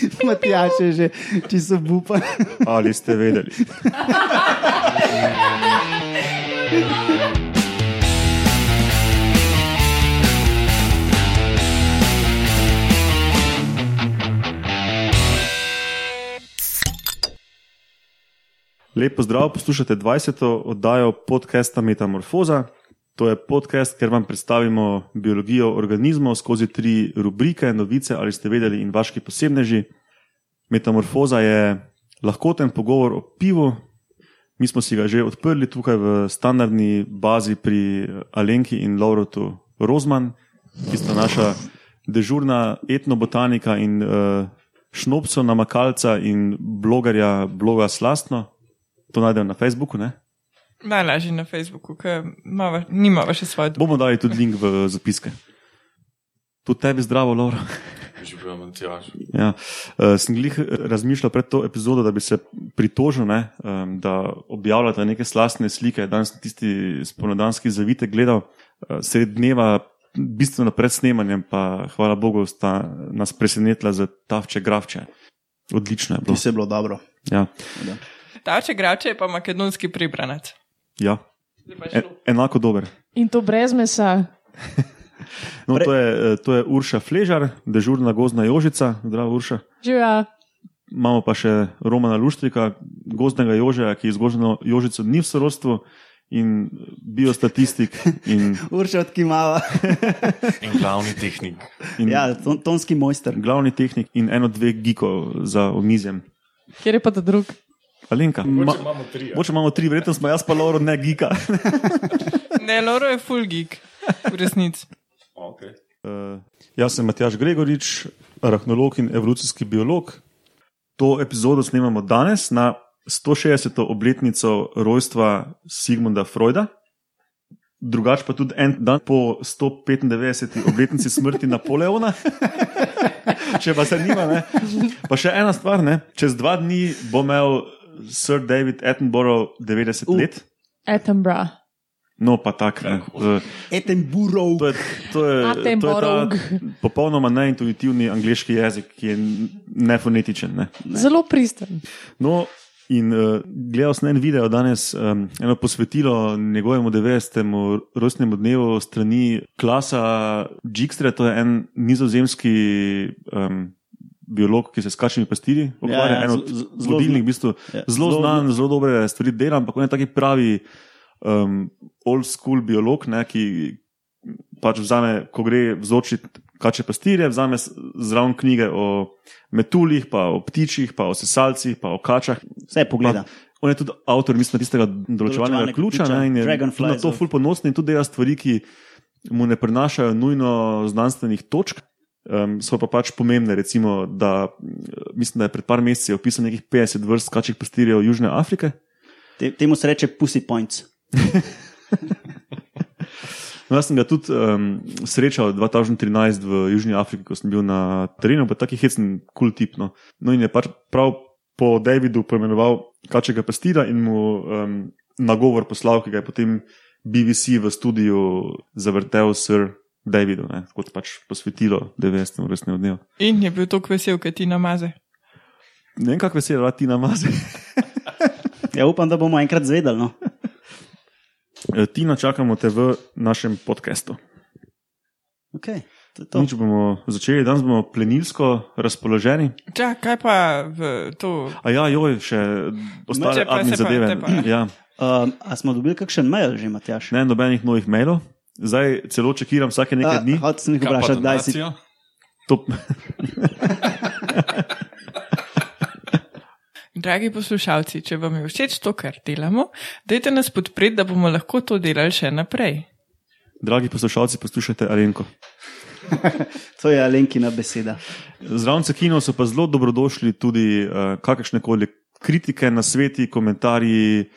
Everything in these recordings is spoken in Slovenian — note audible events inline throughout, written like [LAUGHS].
[LAUGHS] Matjaš je že čisto bupa. [LAUGHS] Ali ste vedeli? Lepo zdrav, poslušate 20. oddajo podcasta Metamorfoza. To je podcast, ker vam predstavimo biologijo organizmov skozi tri rubrike: novice ali ste vedeli in vaški posebneži. Metamorfoza je lahkoten pogovor o pivu. Mi smo si ga že odprli tukaj v standardni bazi pri Alenki in Laurotu Rozman, ki sta naša dežurna etnobotanika in uh, šnopco namakalca in blogerja bloga Slastno. To najdemo na Facebooku. Ne? Najlažje na Facebooku, ker nima še svoje družbe. Bomo dali tudi link v zapiske. Tudi tebi zdravo, Laura. Živijo Matjaž. Ja. Uh, sem glih razmišljal pred to epizodo, da bi se pritožil, ne, um, da objavljate neke slastne slike. Danes sem tisti spomladanski zavitek gledal, uh, sred dneva, bistveno pred snemanjem, pa hvala Bogu, sta nas presenetila za tavče gravče. Odlično je bilo. Vse je bilo dobro. Ja. Ja. Tavče gravče je pa makedonski pribranec. Ja. E, enako dober. In to brez mesa. No, to, je, eh, to je Urša Fležar, dežurna gozdna jožica. Zdravo, Urša. Živa. Imamo pa še Romana Luštrika, gozdnega jožeja, ki z gozdno jožico ni v sorodstvu in biostatistik. In, [LAUGHS] Urša odkimava. [LAUGHS] In glavni tehnik. in ja, ton, tonski mojster. Glavni tehnik in eno, dve giko za omizjem. Kjer je pa ta drug? Alenka, ma, Moče imamo tri. ja. moče imamo tri, verjetno smo jaz pa Lauro, ne gika. [LAUGHS] Ne, Loro je full geek, v resnici. [LAUGHS] Okay. Uh, jaz sem Matjaš Gregorič, arahnolog in evolucijski biolog. To epizodo snemamo danes na 160. obletnico rojstva Sigmunda Freuda. Drugač pa tudi en dan po 195. obletnici smrti Napoleona. [LAUGHS] Če pa se nima, ne. Pa še ena stvar, ne. čez dva dni bo imel Sir David Attenborough 90 Uh. let. Attenborough. No, pa tak. Ne. Z- Eten burov. To je, to je, to je Attenborough. popolnoma neintuitivni angliški jezik, ki je nefonetičen. Ne. Zelo pristen. No, in uh, gledal sem en video danes, um, eno posvetilo njegovemu 90. rojstnemu dnevu strani Klasa Jigstre, to je en nizozemski um, biolog, ki se s kačnimi pastirji ukvarja, Ja, ja, en od zelo vodilnih, v bistvu, Ja, zelo zelo znan, zelo dobre stvari dela, ampak on je taki pravi um, old school biolog, ne, ki pač vzame, ko gre vzočiti kače pastirje, vzame zraven knjige o metuljih, pa o ptičjih, pa o sesalcih, pa o kačah. Vse pogleda. On je tudi avtor, mislim, tistega določevalnega Določevalnega ključa ključa, ne, in je na to ful ponosen in tudi dela stvari, ki mu ne prinašajo nujno znanstvenih točk. Um, so pa pač pomembne, recimo, da mislim, da je pred par meseci opisal nekih 50 vrst kačjih pastirjev Južne Afrike. Te, temu se reče pussy points. [LAUGHS] No, jaz sem ga tudi um, srečal 2013 v Južni Afriki, ko sem bil na terenu, pa taki hecen kul cool tip. No. no in je pač prav po Davidu poimenoval kačega pastira in mu um, nagovor poslal, ki ga je potem BBC v studiu zavrtel Sir Davidu, ne, kot pač posvetilo 90. rojstnemu dnevu. In je bil tako vesel, ker ti namaze. Ne vem, kako vesel, da ti namazi. Ja, upam, da bomo enkrat zvedeli. No. [LAUGHS] Tina, čakamo te v našem podkastu. Okay, to je to. Nič bomo začeli, danes bomo plenilsko razpoloženi. Čak, kaj pa v to? A ja, joj, še ostale Če pa admin pa- zadeve. te pa. Ja, Um, a smo dobili kakšen mail že, Matjaš? ne nobenih novih mailov, zdaj celo čekiram vsake nekaj dni. Hotel sem jih vprašati, kdaj si. To, [LAUGHS] Dragi poslušalci, če vam je všeč to, kar delamo, dajte nas podpreti, da bomo lahko to delali še naprej. dragi poslušalci, poslušajte Alenko. [LAUGHS] To je Alenkina beseda. Zraven cekinov so pa zelo dobrodošli tudi uh, kakršne koli kritike, nasveti, komentarji.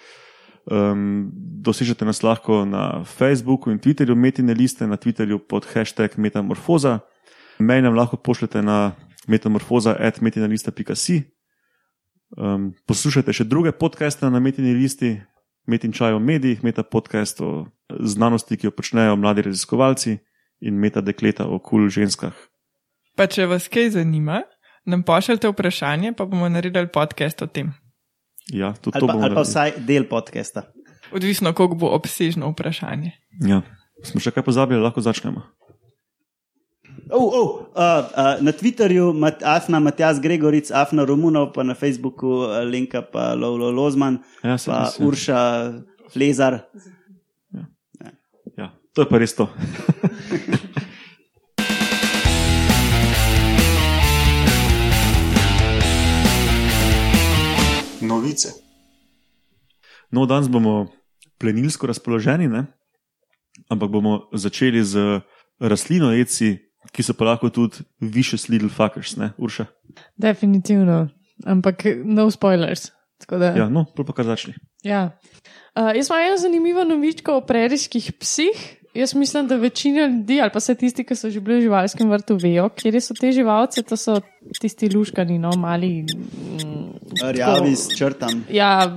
Um, dosežete nas lahko na Facebooku in Twitterju, metine liste na Twitterju pod hashtag Metamorfoza. Mail nam lahko pošljete na metamorfoza.metinalista.si. Um, poslušajte še druge podcaste na metini listi, Metin čaj o medijih, meta podcast o znanosti, ki jo počnejo mladi raziskovalci in meta dekleta o kul cool ženskah. Pa če vas kaj zanima, nam pošljete vprašanje, pa bomo naredili podcast o tem. Ja, tudi Ali to pa, bomo ali pa vsaj del podcasta. Odvisno, koliko bo obsežno vprašanje. Ja. Smo še kaj pozabili, lahko začnemo. Oh, oh, uh, uh, na Twitterju mat, Afna Matjas Gregoric, Afna Romunov, pa na Facebooku uh, Lenka pa Lolo Lozman, Ja, pa res, ja. Urša Flezar. Ja, to je pa res to. [LAUGHS] Novice. No, danes bomo plenilsko razpoloženi, ne? ampak bomo začeli z rastlino jedci, ki so pa lahko tudi više little fuckers, ne, Urša. Definitivno. Ampak no spoilers. Da, Ja, no, pa kar začni. Ja. Uh, jaz imam eno zanimivo novičko o prerijskih psih. Jaz mislim, da večina ljudi, ali pa vse tisti, ki so že bili v živalskem vrtu, vejo, kje so te živalce. To so tisti luškani, no, mali. Mm, Rjavi s črtam. Ja,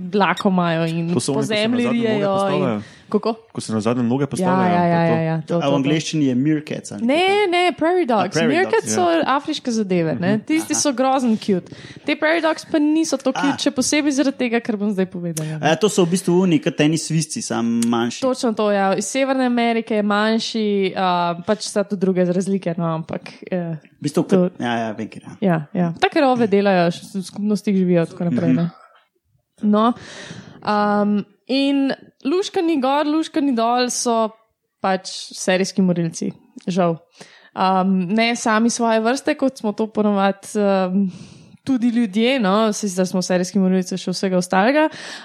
dlako imajo in To po oni, zemlji rijejo. Kako? Ko se na zadnje noge Ja, postavljajo. ja, ja. to. ja, ja to, A to, v to. angleščini je meerkats. ali Ne, ne, prairie dogs. prairie Meerkats dogs, so afriške zadeve, ne? tisti so grozen cute. Te prairie dogs pa niso tako cute, še posebej zaradi tega, kar bom zdaj povedala. A Ja, to so v bistvu uni, kot eni svisci, sam manjši. Točno to, ja. Iz Severne Amerike je manjši, uh, pač so tu druge razlike, no, ampak V bistvu, to- kot, ja, ja, vem, kje. Ja. ja, ja. tako rove delajo, v skupnostih živijo tako naprej. Ne? No, um, in luškani gor, luškani dol so pač serijski morilci, žal. Um, ne sami svoje vrste, kot smo to ponovadi. Um, Tudi ljudje, no, sicer smo serijski morilci še vsega ostalega,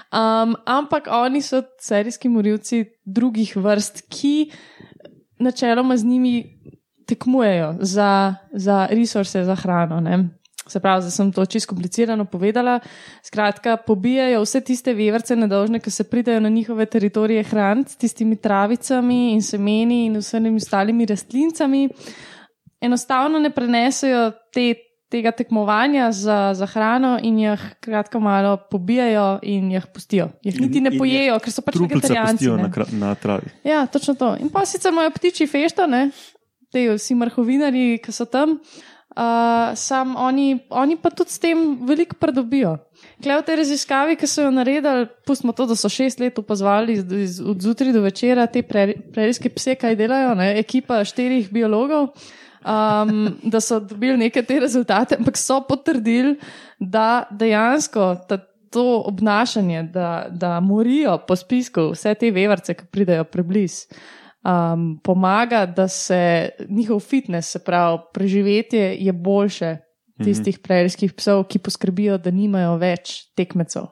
um, ampak oni so serijski morilci drugih vrst, ki načeloma z njimi tekmujejo za, za resurse, za hrano. Ne? Se pravi, da sem to čisto komplicirano povedala. Skratka, pobijajo vse tiste vevrce nedolžne, ki se pridajo na njihove teritorije hraniti s tistimi travicami in semeni in vsemi ostalimi rastlincami. Enostavno ne prenesejo te, tega tekmovanja za, za hrano in jih kratko malo pobijajo in jih pustijo. Jih In- niti ne in jih pojejo, ker so pač vegetarijanci. ne. na, na travi. Ja, točno to. In pa sicer imajo ptiči fešto, ne, te vsi mrhovinari, ki so tam, uh, sam oni, oni pa tudi s tem veliko pridobijo. Klej v tej raziskavi, ki so jo naredili, pustimo to, da so šest let opazovali iz- iz- od zjutraj do večera te preri- prerijske pse, kaj delajo, ne, ekipa štirih biologov. Um, da so dobili neke te rezultate, ampak so potrdili, da dejansko ta, to obnašanje, da, da morijo po spisku vse te vevrce, ki pridejo preblizu, um, pomaga, da se njihov fitness, se pravi preživetje, je boljše tistih prerijskih psov, ki poskrbijo, da nimajo več tekmecev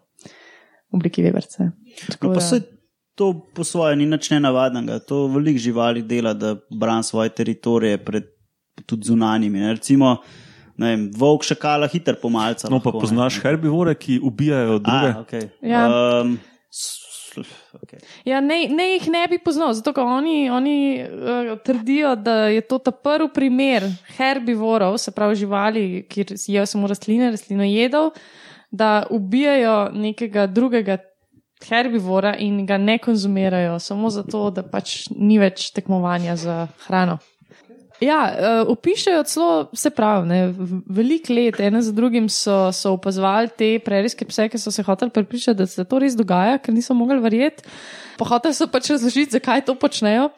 v obliki vevrce. Tako No, pa se to po svoje ni nič nenavadnega. To veliko živali dela, da brani svoje teritorije pred tudi zunanjimi. Ne. Recimo, ne vem, volk šakala hiter pomalca. No, pa lahko, ne. poznaš herbivore, ki ubijajo druge. A, okay. Ja. um, okay. Ja, ne, ne jih ne bi poznal, zato oni, oni uh, trdijo, da je to ta prvi primer herbivorov, se pravi živali, ki jedo samo rastline, rastlino jedov, da ubijajo nekega drugega herbivora in ga ne konzumirajo, samo zato, da pač ni več tekmovanja za hrano. Ja, uh, opišajo celo, se pravi, ne, veliko let, ene za drugim so, so opazovali te prerijske pse, ki so se hoteli prepričati, da se to res dogaja, ker niso mogli verjeti. Pohoteli so pač razložiti, zakaj to počnejo.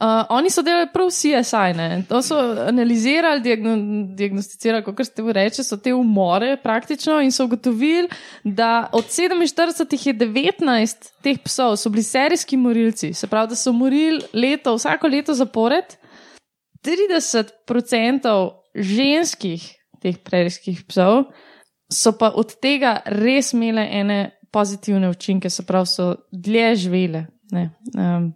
Uh, oni so delali prav CSI, ne? to so analizirali, diagno, diagnosticirali, kako se temu reče, so te umore praktično in so ugotovili, da od 47 je 19 teh psov so bili serijski morilci, se pravi, da so morili leto, vsako leto zapored. 30% ženskih teh prerijskih psov so pa od tega res imele ene pozitivne učinke, se pravi, so dlje živele. Ne, Um,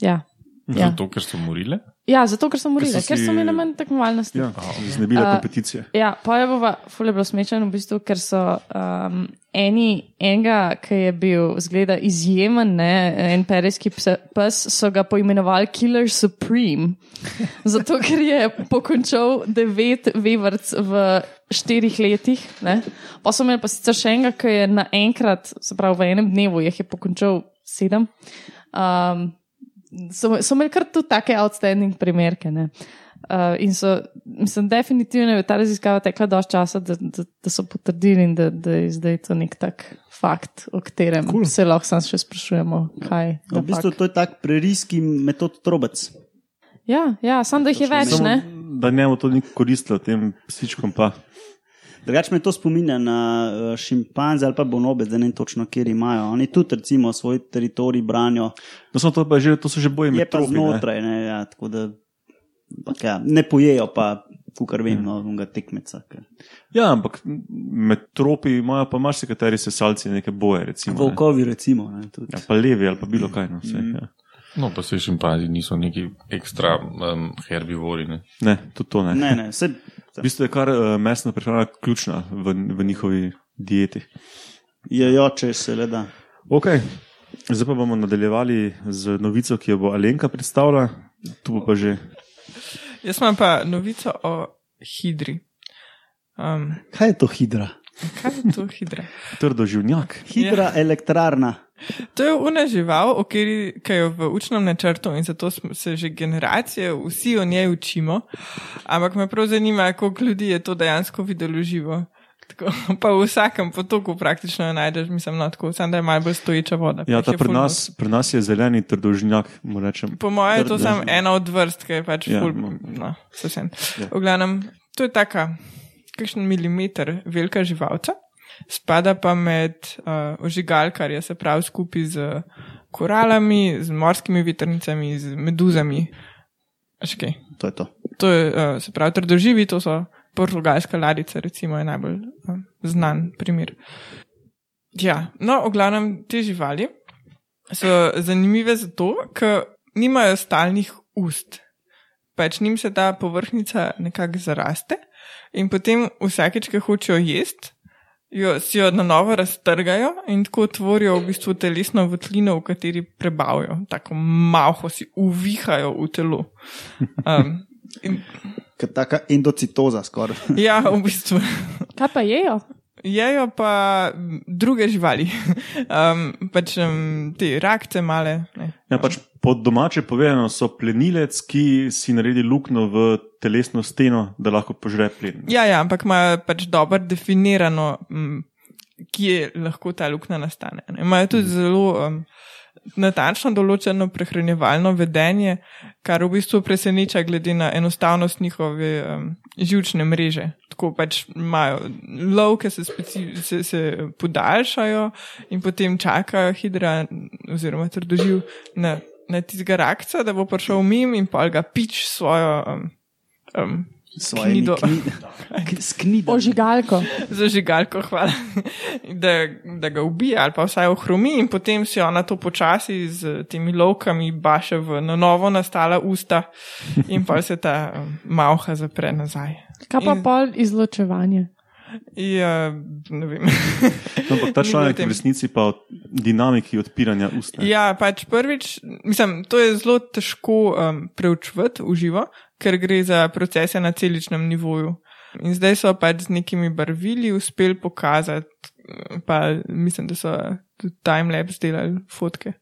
ja. Ja. Zato, ker so morile. Ja, zato ker so morile, so ker so si- imele manj tekmovalnosti. Ja, znebile A, kompeticije. Ja, pa je bilo, fule bilo smešno, v bistvu, ker so um, eni, enega, ki je bil zgleda izjemen, ne, en perijski pes, so ga poimenovali Killer Supreme. [LAUGHS] Zato, ker je pokončal devet vevrc v štirih letih. Ne. Pa so imeli pa sicer še enega, ki je naenkrat, se pravi v enem dnevu, jih je pokončal sedem. Um, so, so imeli kar tudi take outstanding primerke. Ne. Uh, in so, mislim, definitivno je ta raziskava tekla dosti časa, da, da, da so potrdili in da, da je zdaj to nek tak fakt, o katerem cool. se lahko sam še sprašujemo, kaj. V bistvu to je tak preriski metod trobec. Ja, ja samo da jih je več, Samo, ne? da njemu to ni koristilo, tem psičkom pa. Drugač me to spominja na uh, šimpanze ali pa bonobe, da ne vem točno, kjer imajo. Oni tudi recimo svoj teritorij branijo, No, samo to, pa je že, to so že boji je med pa tropi. ne. znotraj, ne, ja, tako da ampak ja, ne pojejo pa, kar vem, no, unga tekmeca. ker- Ja, ampak med tropi imajo pa marsikateri sesalci neke boje, recimo. ne. Volkovi recimo. Ne, tudi. Ja, pa levi ali pa bilo kaj. No, vse, Mm. ja. No, pa se šimpanzi niso neki ekstra um, herbivori. Ne? Ne, tudi to ne. Ne, ne, vse, V bistvu je kar uh, mesna prehrana ključna v, v njihovi dieti. jejo, če se le da. Okay. Zdaj pa bomo nadaljevali z novico, ki jo bo Alenka predstavila. Tu bo pa že. Jaz imam pa novico o hidri. Um, Kaj je to hidra? kaj je to hidra? Trdo živnjak. Hidra ja. elektrarna. To je una žival, o kateri je v učnem načrtu in zato se že generacije vsi o njej učimo. Ampak me prav zanima, koliko ljudi je to dejansko videlo živo. Tako, [LAUGHS] pa v vsakem potoku praktično jo najdeš, mislim, no, tako, samo da je malo bolj stoječa voda. Ja, ta pri nas, pri nas je zeleni trdožnjak, mu rečem. Po mojem je to samo ena od vrst, ki je pač Ja, ful. no. No, vsem. Ja. V glavnem, to je taka, kakšen milimeter velika živalca, spada pa med uh, ožigalkarje, se pravi skupaj z koralami, z morskimi vetrnicami, z meduzami. Veš kaj? To je to. To je, uh, se pravi, trdoživi, to so portugalska ladica, recimo, je najbolj uh, znan primer. Ja, no, v glavnem te živali so zanimive zato, ker nimajo stalnih ust. Pač njim se ta površnica nekako zaraste in potem vsakeč, ko hočejo jesti, jo, si jo na novo raztrgajo in tako tvorijo v bistvu telesno votlino, v kateri prebavijo, tako malo si uvihajo v telo. Um, in, taka endocitoza skoraj. ja, v bistvu. Kaj pa jejo? Jejo pa druge živali, [LAUGHS] um, pač um, te rakce male. Ne. Ja, pač po domače povedano so plenilec, ki si naredi luknjo v telesno steno, da lahko požre plen. Ja, ja, ampak imajo pač dobro definirano, m, kje lahko ta luknja nastane. ne. Imajo tudi zelo um, natančno določeno prehranjevalno vedenje, kar v bistvu preseneča glede na enostavnost njihove um, žilčne mreže. Tako pač imajo lovke, se, speci- se, se podaljšajo in potem čakajo hidra oziroma trdoživ na, na tistega rakca, da bo prišel mim in pa ga pič svojo. Um, um, Svojimi Knido. kni- [LAUGHS] S knjigami. Ožigalko. zažigalko, hvala, da, da ga ubije ali pa vsaj ohromi, in potem si ona to počasi z temi lovkami baše v na novo nastala usta, in pa se ta um, malha zapre nazaj. Kaj pa In- pol izločevanje? Ja, ne vem. No, ampak ta članek tem. v resnici pa o dinamiki odpiranja ust. ne. Ja, pač prvič, mislim, to je zelo težko um, preučevati v živo, ker gre za procese na celičnem nivoju. In zdaj so pač z nekimi barvili uspeli pokazati, pa mislim, da so tudi timelapse delali fotke,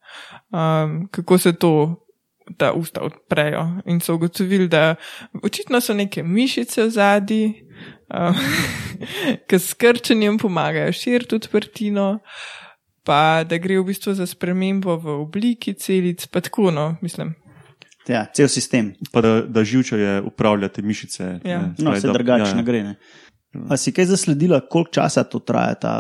um, kako se to. Ta usta odprejo in so ugotovili, da očitno so neke mišice v zadnji, um, [LAUGHS] ki s krčenjem pomagajo širiti odprtino, pa da gre v bistvu za spremembo v obliki celic, pa tako, no, mislim. Ja, cel sistem. Pa da, da živčeje upravlja te mišice. Ja. ne, No, se drugače ja, ne gre. Ne? A si kaj zasledila, koliko časa to traja, ta,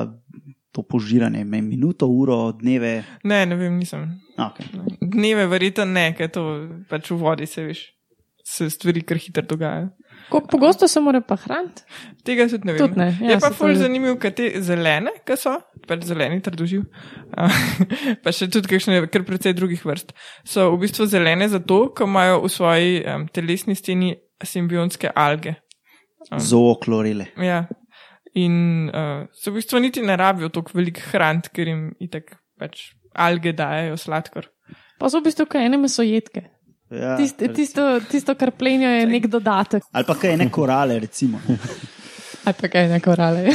to požiranje? Me, minuto, uro, dneve? Ne, ne vem, nisem. Okay. Dneve verjetno ne, ker to pač v vodi se veš, se stvari kar hitro dogajajo. Koliko pogosto se mora pa hraniti? Tega tudi ne vem. Tudi ne, ja, je pa ful je- zanimivo, kaj te zelene, ki so, pač zeleni trdoživ, [LAUGHS] pa še tudi kakšne, kar precej drugih vrst, so v bistvu zelene zato, ker imajo v svoji um, telesni steni simbionske alge. Zooklorile. Ja. In uh, se v bistvu niti ne rabijo tako velik hrant, ker jim itek pač alge dajo sladkor. Pa so v bistvu kaj ene mesojedke. Ja, Tist, tisto, tisto, kar plenijo, je nek dodatek. Ali pa kaj ne korale, recimo. Ali pa kaj na korale.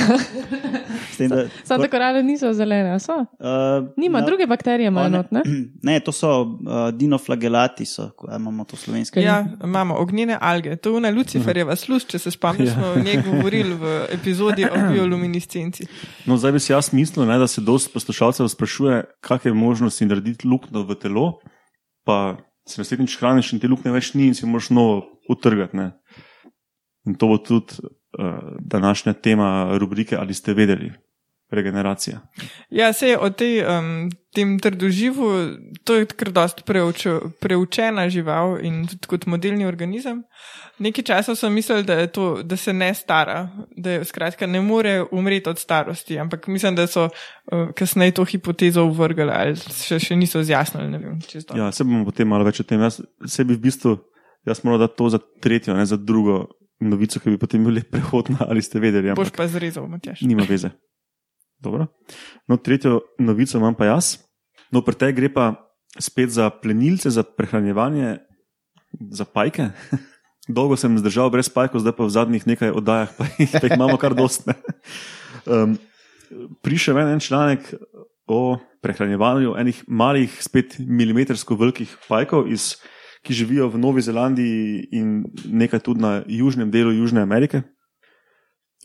S tem, da- Samo da korale niso zelene, a so. Uh, Nima, na- druge bakterije imajo one- not, ne? [CLEARS THROAT] Ne, to so uh, dinoflagelati, so, ko- a imamo to slovensko. Ja, imamo ognjene alge. To je una Luciferjeva služ, če se spomniš, Ja. smo o njej govorili v epizodi o [CLEARS THROAT] bioluminescenci. No, zdaj bi si jaz mislil, ne, da se dosti poslušalcev sprašuje, kakšne je možnosti narediti luknjo v telo, pa se naslednjič hraniš in te luknje več ni in si moraš novo utrgati. Ne. In to bo tudi uh, današnja tema rubrike Ali ste vedeli? Regeneracija. Ja, se je o tej, um, tem trdoživu, to je kar dost preuč, preučena žival in tudi kot modelni organizem. Nekaj časa sem mislil, da, to, da se ne stara, da je skratka ne more umreti od starosti, ampak mislim, da so uh, kasneje to hipotezo uvrgali ali še, še niso zjasnili, vem. Ja, se bomo potem malo več o tem. Jaz sebi v bistvu, jaz moram dati to za tretjo, ne za drugo novico, ki bi potem bili prehodna, ali ste vedeli. Boš pa zrezal, Matjaš. nima veze. Dobro. No, tretjo novico imam pa jaz. No, pri tej gre pa spet za plenilce, za prehranjevanje, za pajke. [LAUGHS] Dolgo sem zdržal brez pajkov, zdaj pa v zadnjih nekaj oddajah, pa jih, pa jih imamo kar dost. ne. [LAUGHS] Um, Prišel je en članek o prehranjevanju enih malih, spet milimetrsko velikih pajkov, iz, ki živijo v Novi Zelandiji in nekaj tudi na južnem delu Južne Amerike.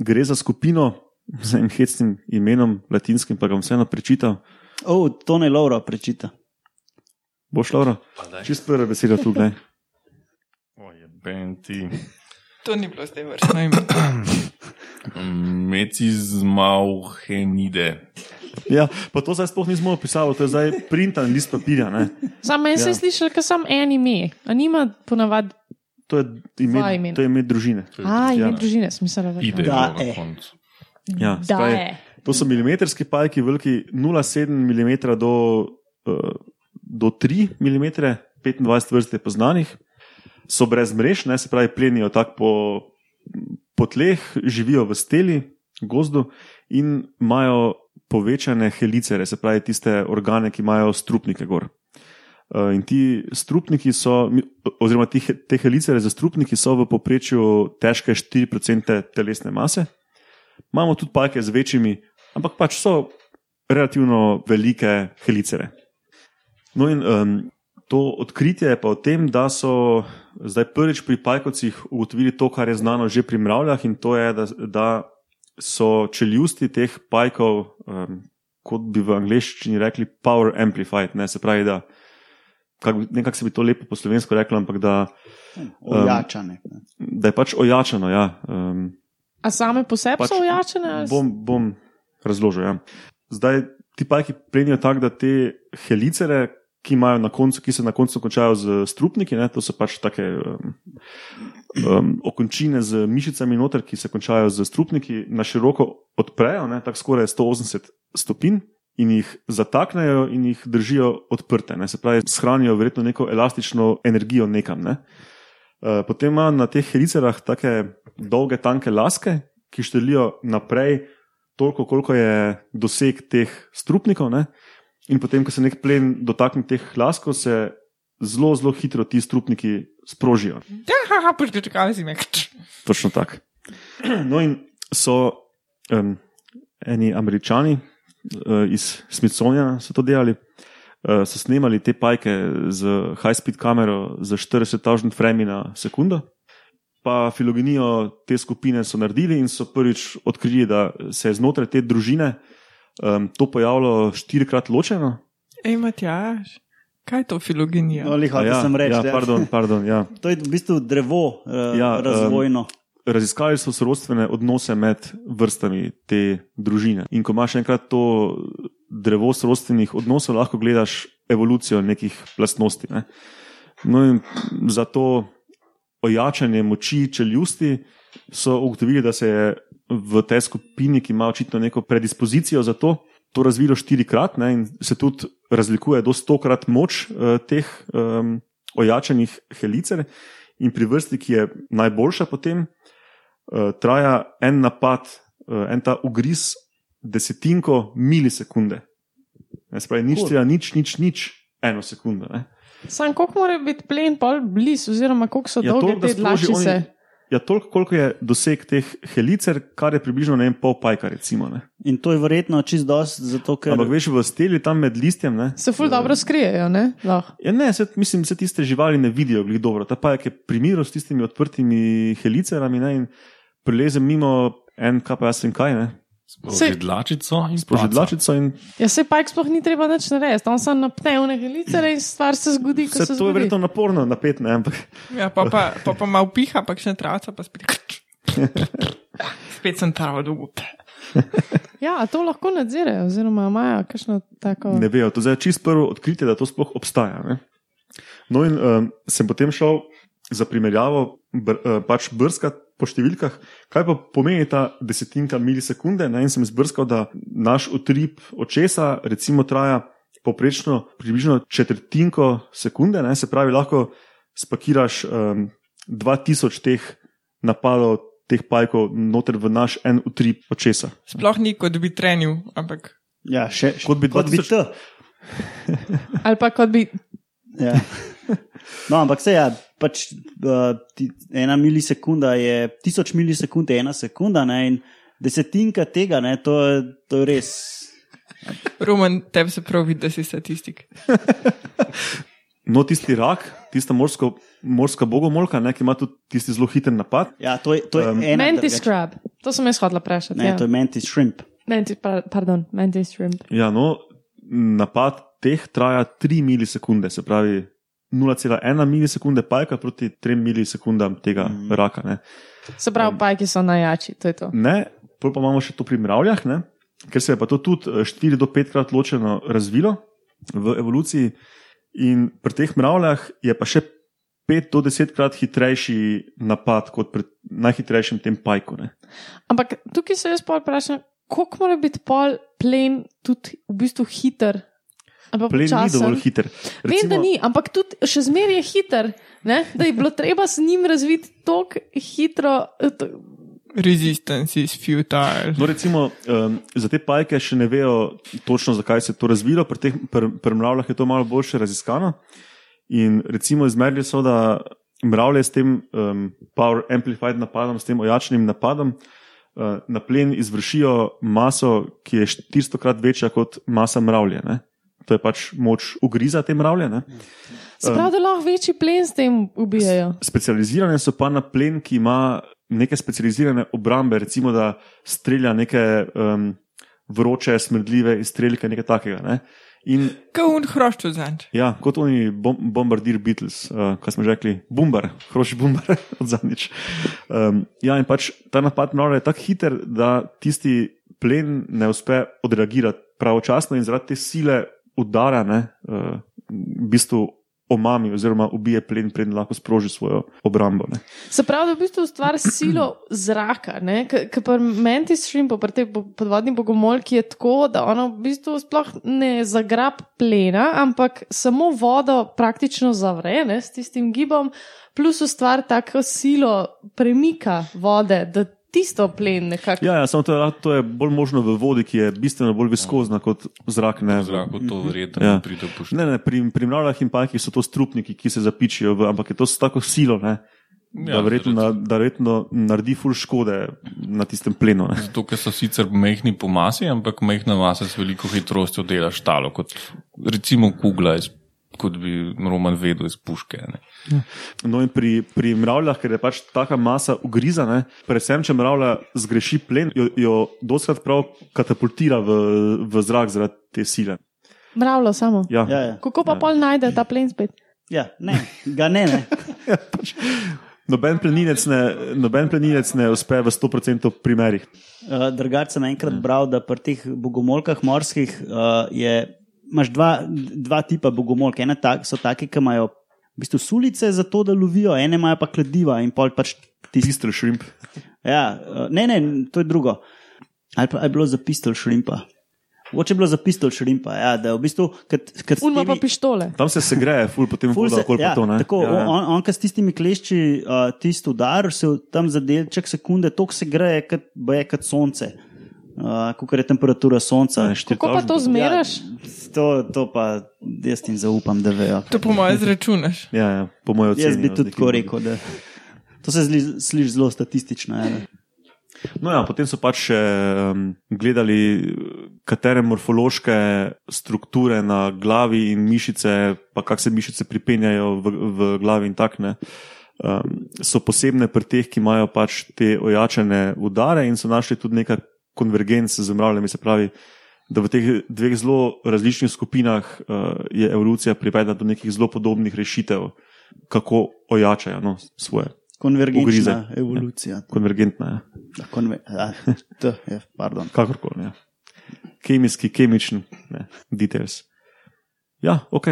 Gre za skupino z enim hecnim imenom, latinskim, pa ga bom vseeno prečital. Oh, to ne Laura prečita. Boš, Laura? Čist prva beseda tu, gledaj. Oje, benti. To ni bilo zdaj vrstno ime. [CLEARS THROAT] Mecizmauhenide. Ja, pa to zdaj sploh nismo opisali, to je zdaj printan list papirja. Ne? Sam meni se Ja. je slišal, ker sem en ime, a nima ponavadi. To je ime, imena. to je ime družine. A, ime Ja. družine, smisel je. Ide Da, na e. Ja, spravi. To so milimetrski pajki, veliki 0,7 mm do, uh, do 3 mm, 25 vrst je poznanih, so brez mrež, ne, se pravi, plenijo tako po, po tleh, živijo v steli, gozdu in imajo povečane helicere, se pravi, tiste organe, ki imajo strupnike gor. Uh, In ti strupniki so, oziroma ti, te helicere za strupniki so v povprečju težke 4% telesne mase. Imamo tudi pajke z večjimi, ampak pač so relativno velike helicere. No in um, to odkritje je pa v tem, da so zdaj prvič pri pajkovcih ugotovili to, kar je znano že pri mravljah, in to je, da, da so čeljusti teh pajkov, um, kot bi v angleščini rekli, power amplified, ne se pravi, da nekako se bi to lepo po slovensko reklo, ampak da, Ojačane. ne. da je pač ojačano. Ja, um, A same po sebi Pač so ojačene? Bom, bom razložil. Ja. Zdaj, ti pajki plenijo tako, da te helicere, ki, koncu, ki se na koncu končajo z strupniki, ne, to so pač take um, um, okončine z mišicami noter, ki se končajo z strupniki, na široko odprejo, ne, tako skoraj 180 stopinj. In jih zataknejo in jih držijo odprte, ne? se pravi, shranijo verjetno neko elastično energijo nekam. Ne? Uh, potem ima na teh helicerah tako dolge, tanke laske, ki štelijo naprej, toliko, koliko je doseg teh strupnikov. Ne? In potem, ko se nek plen dotakne teh laskov, se zelo, zelo hitro ti strupniki sprožijo. Ja, haha, počakaj si me. Točno tako. [CLEARS THROAT] No, in so um, eni američani uh, iz Smithsoniana so to delali. Uh, so snemali te pajke z high-speed kamero za 40.000 frame na sekundo. Pa filogenijo te skupine so naredili in so prvič odkrili, da se je znotraj te družine um, to pojavilo štirikrat ločeno. Ej, Matjaš, kaj je to filogenija? No, lih, hotel ja, sem reči. ja, ja. pardon, pardon, ja. [LAUGHS] To je v bistvu drevo uh, Ja, razvojno. raziskali so sorodstvene odnose med vrstami te družine. In ko imaš enkrat to drevo sorodstvenih odnosov, lahko gledaš evolucijo nekih lastnosti. Ne? No, in za to ojačanje moči čeljusti so ugotovili, da se je v tej skupini, ki ima očitno neko predispozicijo za to, to razvilo štirikrat ne? in se tudi razlikuje do stokrat moč uh, teh um, ojačanih helicer. In pri vrsti, ki je najboljša, potem uh, traja en napad, uh, en ta ugriz, desetinko milisekunde. Ne, se pravi, nič, Cool. cool. nič, nič, nič, eno sekundo. Ne. Sam koliko mora biti plen pol blizu, oziroma koliko so Ja, dolge toliko, te dlačice? oni- ja, toliko, koliko je doseg teh helicer, kar je približno ne vem, pol pajka. Recimo, ne. In to je verjetno čist dost, zato ker. Ampak veš, v steli tam med listjem. Ne, Se ful dobro skrijejo, ne? Lahko. Ja, ne, se, mislim, se tiste živali ne vidijo, glih dobro. Ta pajek je primerjal s tistimi odprtimi helicerami ne, in prileze mimo en, kaj pa jaz vem kaj, ne, Sej- Sproži dlačico in sproži spaca. dlačico in Ja, se pa sploh ni treba nič narediti, tam so napne v neke licere in stvar se zgodi, ko vse se to je zgodi. verjetno naporno, napet, ne, ampak Ja, pa pa, pa, pa malo piha, pa še travca, pa spet. spet sem travo dolgo. Ja, a to lahko nadzirejo, oziroma imajo kakšno tako. ne vejo. To je čist prvo odkritje, da to sploh obstaja. Ne. No, in um, sem potem šel za primerjavo, br, uh, pač brskati po številkah, kaj pa pomeni ta desetinka milisekunde. Ne, in sem izbrskal, da naš utrip očesa recimo traja poprečno približno četrtinko sekunde, ne, se pravi, lahko spakiraš um, 2000 teh napadov, teh pajkov, noter v naš en utrip očesa. Sploh ni kot bi trenil, ampak Ja, še, še Kot bi kot bi 2000 to. [LAUGHS] Ali pa kot bi. Ja. No, ampak se ja, pač uh, ti, ena milisekunda je, tisoč milisekund je ena sekunda, ne, in desetinka tega, ne, to, je, to je res. Roman, tebi se prav vidi, da si statistik. [LAUGHS] No, tisti rak, tista morsko, morska bogomolka, ne, ki ima tudi tisti zelo hiter napad. Ja, to je, to je Um, ena. Mantis drugače- crab. To sem jaz hodila vprašati. Ne, Ja. to je mantis shrimp. Mantis, pa- pardon, mantis shrimp. Ja, no, napad teh traja 3 milisekunde, se pravi 0,1 milisekunde pajka proti 3 milisekundam tega mm. raka. Ne, Se pravi, pajki so najjači, to je to. ne pol pa imamo še to pri mravljah, ne, ker se je pa to tudi 4 do 5 krat ločeno razvilo v evoluciji. In pri teh mravljah je pa še 5 do 10 krat hitrejši napad kot pri najhitrejšem tem pajku. Ne. Ampak tukaj se jaz pa vprašam, koliko mora biti pol plen tudi v bistvu hiter. Pa Plen ni počasen? dovolj hiter. Vem, da ni, ampak tudi še zmeraj je hiter, ne? da je bilo treba s njim razviti tako hitro. eh, Resistance is futile. No, recimo, um, za te pajke še ne vejo točno, zakaj se je to razvilo, pri teh pri, pri mravljah je to malo bolje raziskano. In recimo izmerili so, da mravlje s tem um, Power Amplified napadom, s tem ojačenim napadom, uh, na plen izvršijo maso, ki je 400 krat večja kot masa mravlje. Ne? To je pač moč ugriza te mravlje. Ne? Se pravi, da lahko večji plen s tem ubijajo. Specializirane so pa na plen, ki ima neke specializirane obrambe, recimo da strelja neke um, vroče, smrdljive izstrelke, nekaj takega. Ne? In Kot un hroščo zanj. ja, kot oni bom, bombardir Beatles, uh, kaj smo že rekli, bombar, [LAUGHS] hroši bombar [LAUGHS] od zadnjič. Um, ja, in pač ta napad mravlja je tako hiter, da tisti plen ne uspe odreagirati pravočasno in zaradi te sile udara, ne, uh, v bistvu omami oziroma ubije plen, preden lahko sproži svojo obrambo. Ne. Se pravi, da v bistvu stvar s silo zraka, ker pri mentis shrimpu, pri tej po- podvodni bogomolki je tako, da ona v bistvu sploh ne zagrab plena, ampak samo vodo praktično zavre ne, s tistim gibom, plus ustvar tako silo premika vode, da tisto plen nekako. Ja, ja samo to je, to je bolj možno v vodi, ki je bistveno bolj viskozna kot zrak. Ne, V zraku to verjetno Ja. ja. pride v poštev. Ne, ne, pri, pri mravljah in pajkih so to strupniki, ki se zapičijo, v, ampak je to s tako silo, ne, ja, da, verjetno, na, da verjetno naredi ful škode na tistem plenu. Ne. Zato, ker so sicer mehki po masi, ampak mehna masa s veliko hitrostjo dela štalo, kot recimo kugla, iz, kot bi Roman vedel iz puške. Ne. No, in pri, pri mravljah, ker je pač taka masa ugrizana, predvsem če mravlja zgreši plen, jo, jo doskrat prav katapultira v, v zrak zaradi te sile. Mravljo samo. Ja, Ja, ja. Kako pa pol najde ta plen spet? ja ne, ga ne. ne. [LAUGHS] Noben pleninec ne, noben pleninec ne uspe v 100% primerih. Uh, Drugače sem enkrat bral, da pri teh bogomolkah morskih uh, je, imaš dva, dva tipa bogomolk. Ene tak, so take, ki imajo v bistvu sulice za to, da lovijo, ene imajo pa kladiva in pol pač tisti. Pistol shrimp. Ja, uh, ne, ne, to je drugo. Ali pa je bilo za pistol šrimpa? Mogoče je bilo za pistol šrimpa, ja, da v bistvu. Kad, kad s Unma pa pištole. Tam se segreje, ful potem Ful voda se- okoli ja, pa to. Ne? Tako, ja, ja. on, on, ki s tistimi klešči uh, tisti udar, se tam za delček sekunde toliko se greje, kot je kot sonce. Uh, Kako je temperatura sonca. Kako pa to zmeraš? Ja, to, to pa jaz jim zaupam, da vejo. To po mojem zračunaš. Ja, ja, po mojem oceni. Jaz bi no, tudi tako rekel. Da, To se sliši zelo statistično. Ja. No, ja, potem so pač še um, gledali, katere morfološke strukture na glavi in mišice, pa kako se mišice pripenjajo v, v glavi in tak ne. Um, so posebne pri teh, ki imajo pač te ojačene udare, in so našli tudi nekaj konvergenc z mravljami. Se pravi, da v teh dveh zelo različnih skupinah uh, je evolucija privedla do nekih zelo podobnih rešitev, kako ojačajo no, svoje. Konvergenčna Ugrize. evolucija. Konvergentna je. Konve a, t, je, pardon. kakorkoli. Ja. Kemijski, kemični, ne, details. Ja, ok,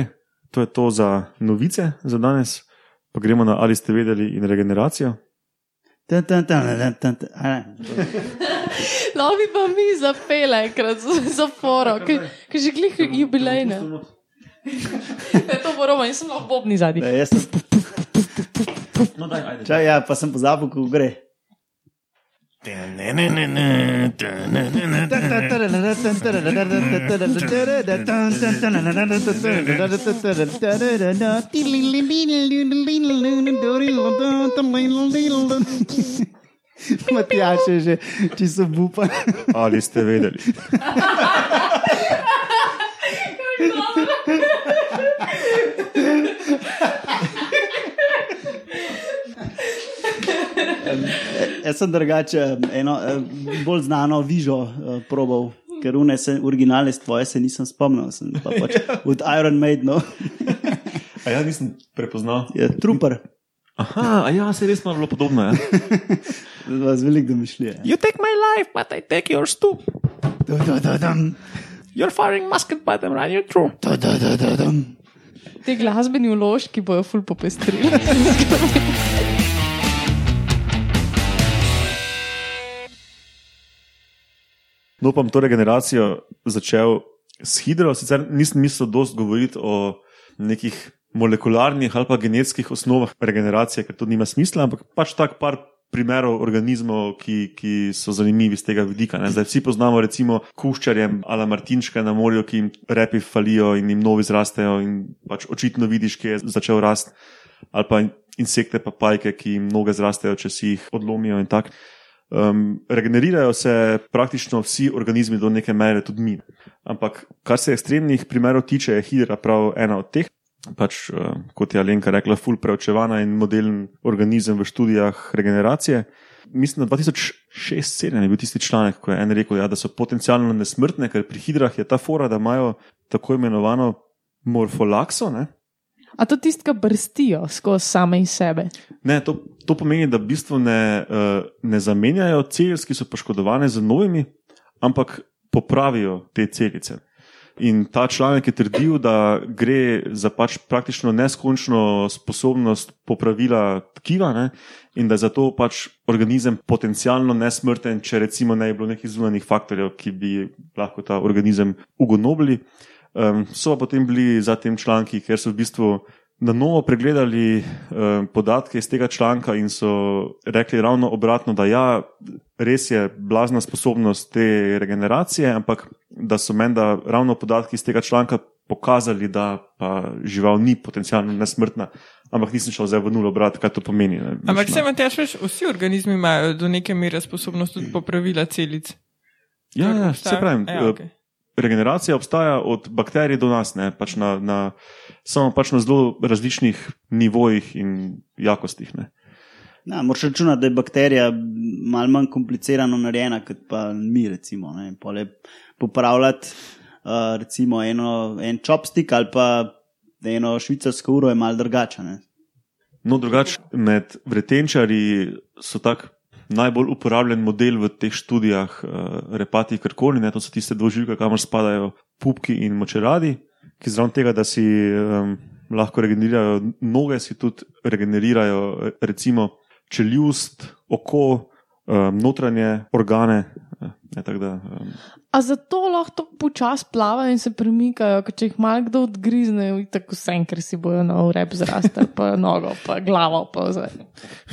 to je to za novice za danes. Pa gremo na ali ste vedeli in regeneracijo. Tan, tan, tan, tan, tan, tan. No, bi pa mi zapele enkrat za, foro, ki že glih jubilejne. Ne, [LAUGHS] to bo roma, nisem lahko bobni zadnji. Ne, jaz sem, No, daj, ajde. čaj, ja, pa sem pozabil, kako gre. [LAUGHS] [LAUGHS] Matjač je že čisto bupan. [LAUGHS] Ali ste vedeli? Jaz sem drugače eno bolj znano vižo eh, probal, ker une se, originale tvoje se nisem spomnil. Sem pa pač od Iron Maiden, no. A ja, nisem prepoznal. je trooper, Aha, a ja, se res malo bilo podobno. Ja. [LAUGHS] z veliko domišljije. You take my life, but I take yours too. Da, da, da, dam. You're firing musket, but I'm running you through. Da, da, da, da, dam. Ti glasbeni vložki bojo ful popestrili. No, pa bom to regeneracijo začel s hidro. Sicer nisem mislil dosti govoriti o nekih molekularnih ali pa genetskih osnovah regeneracije, ker to nima smisla, ampak pač tak par primerov organizmov, ki, ki so zanimivi z tega vidika. Ne. Zdaj vsi poznamo recimo kuščarje ali martinčke na morju, ki jim repi falijo in jim novi zrastejo in pač očitno vidiš, kje je začel rast. Ali pa insekte, papajke, ki jim noge zrastejo, če si jih odlomijo in tako. Um, regenerirajo se praktično vsi organizmi do neke mere, tudi mi. Ampak, kar se ekstremnih primerov tiče, je hidra prav ena od teh. Pač, uh, kot je Alenka rekla, ful preučevana in modelen organizem v študijah regeneracije. Mislim, da 2006-2007 je bil tisti članek, ko je en rekel, ja, da so potencialno nesmrtne, ker pri hidrah je ta fora, da imajo tako imenovano morfolakso. Ne? A to tisto, kar brstijo skozi same iz sebe. Ne, to, to pomeni, da v bistvu ne, uh, ne zamenjajo celic, ki so poškodovane z novimi, ampak popravijo te celice. In ta članek je trdil, da gre za pač praktično neskončno sposobnost popravila tkiva ne? in da je zato pač organizem potencialno nesmrten, če recimo ne bi bilo nekih zunanjih faktorjev, ki bi lahko ta organizem ugonobili. Um, so pa potem bili za tem članki, ker so v bistvu na novo pregledali um, podatke iz tega članka in so rekli ravno obratno, da ja, res je blazna sposobnost te regeneracije, ampak da so menda ravno podatki iz tega članka pokazali, da pa žival ni potencialno nesmrtna. Ampak nisem šel zdaj v nulo brati, kaj to pomeni. Ne. Ampak se vam tež, veš, vsi organizmi imajo do neke mere sposobnost tudi popravila celic. Ja, ja, se pravim. Ja, okay. Regeneracija obstaja od bakterij do nas, ne, pač na, na, samo pač na zelo različnih nivojih in jakostih. Ne. Ja, Moraš računati, da je bakterija malo manj komplicirano narejena kot pa mi, recimo. ne. In pol je Popravljati uh, recimo eno, en chopstick ali pa eno švicarsko uro je malo drugače. No, drugače med vretenčari so tak najbolj uporabljen model v teh študijah uh, repati krkoni, ne, to so tiste dvoživke, kamor spadajo pupki in močeradi, ki zraven tega, da si um, lahko regenerirajo noge, si tudi regenerirajo eh, recimo čeljust, oko, um, notranje organe. eh, Ne, da, um, A zato lahko počasi plavajo in se premikajo, ker če jih malo kdo odgrizne, tako vse, ker si bojo na rep zrastel, pa nogo, pa glavo. Pa vse.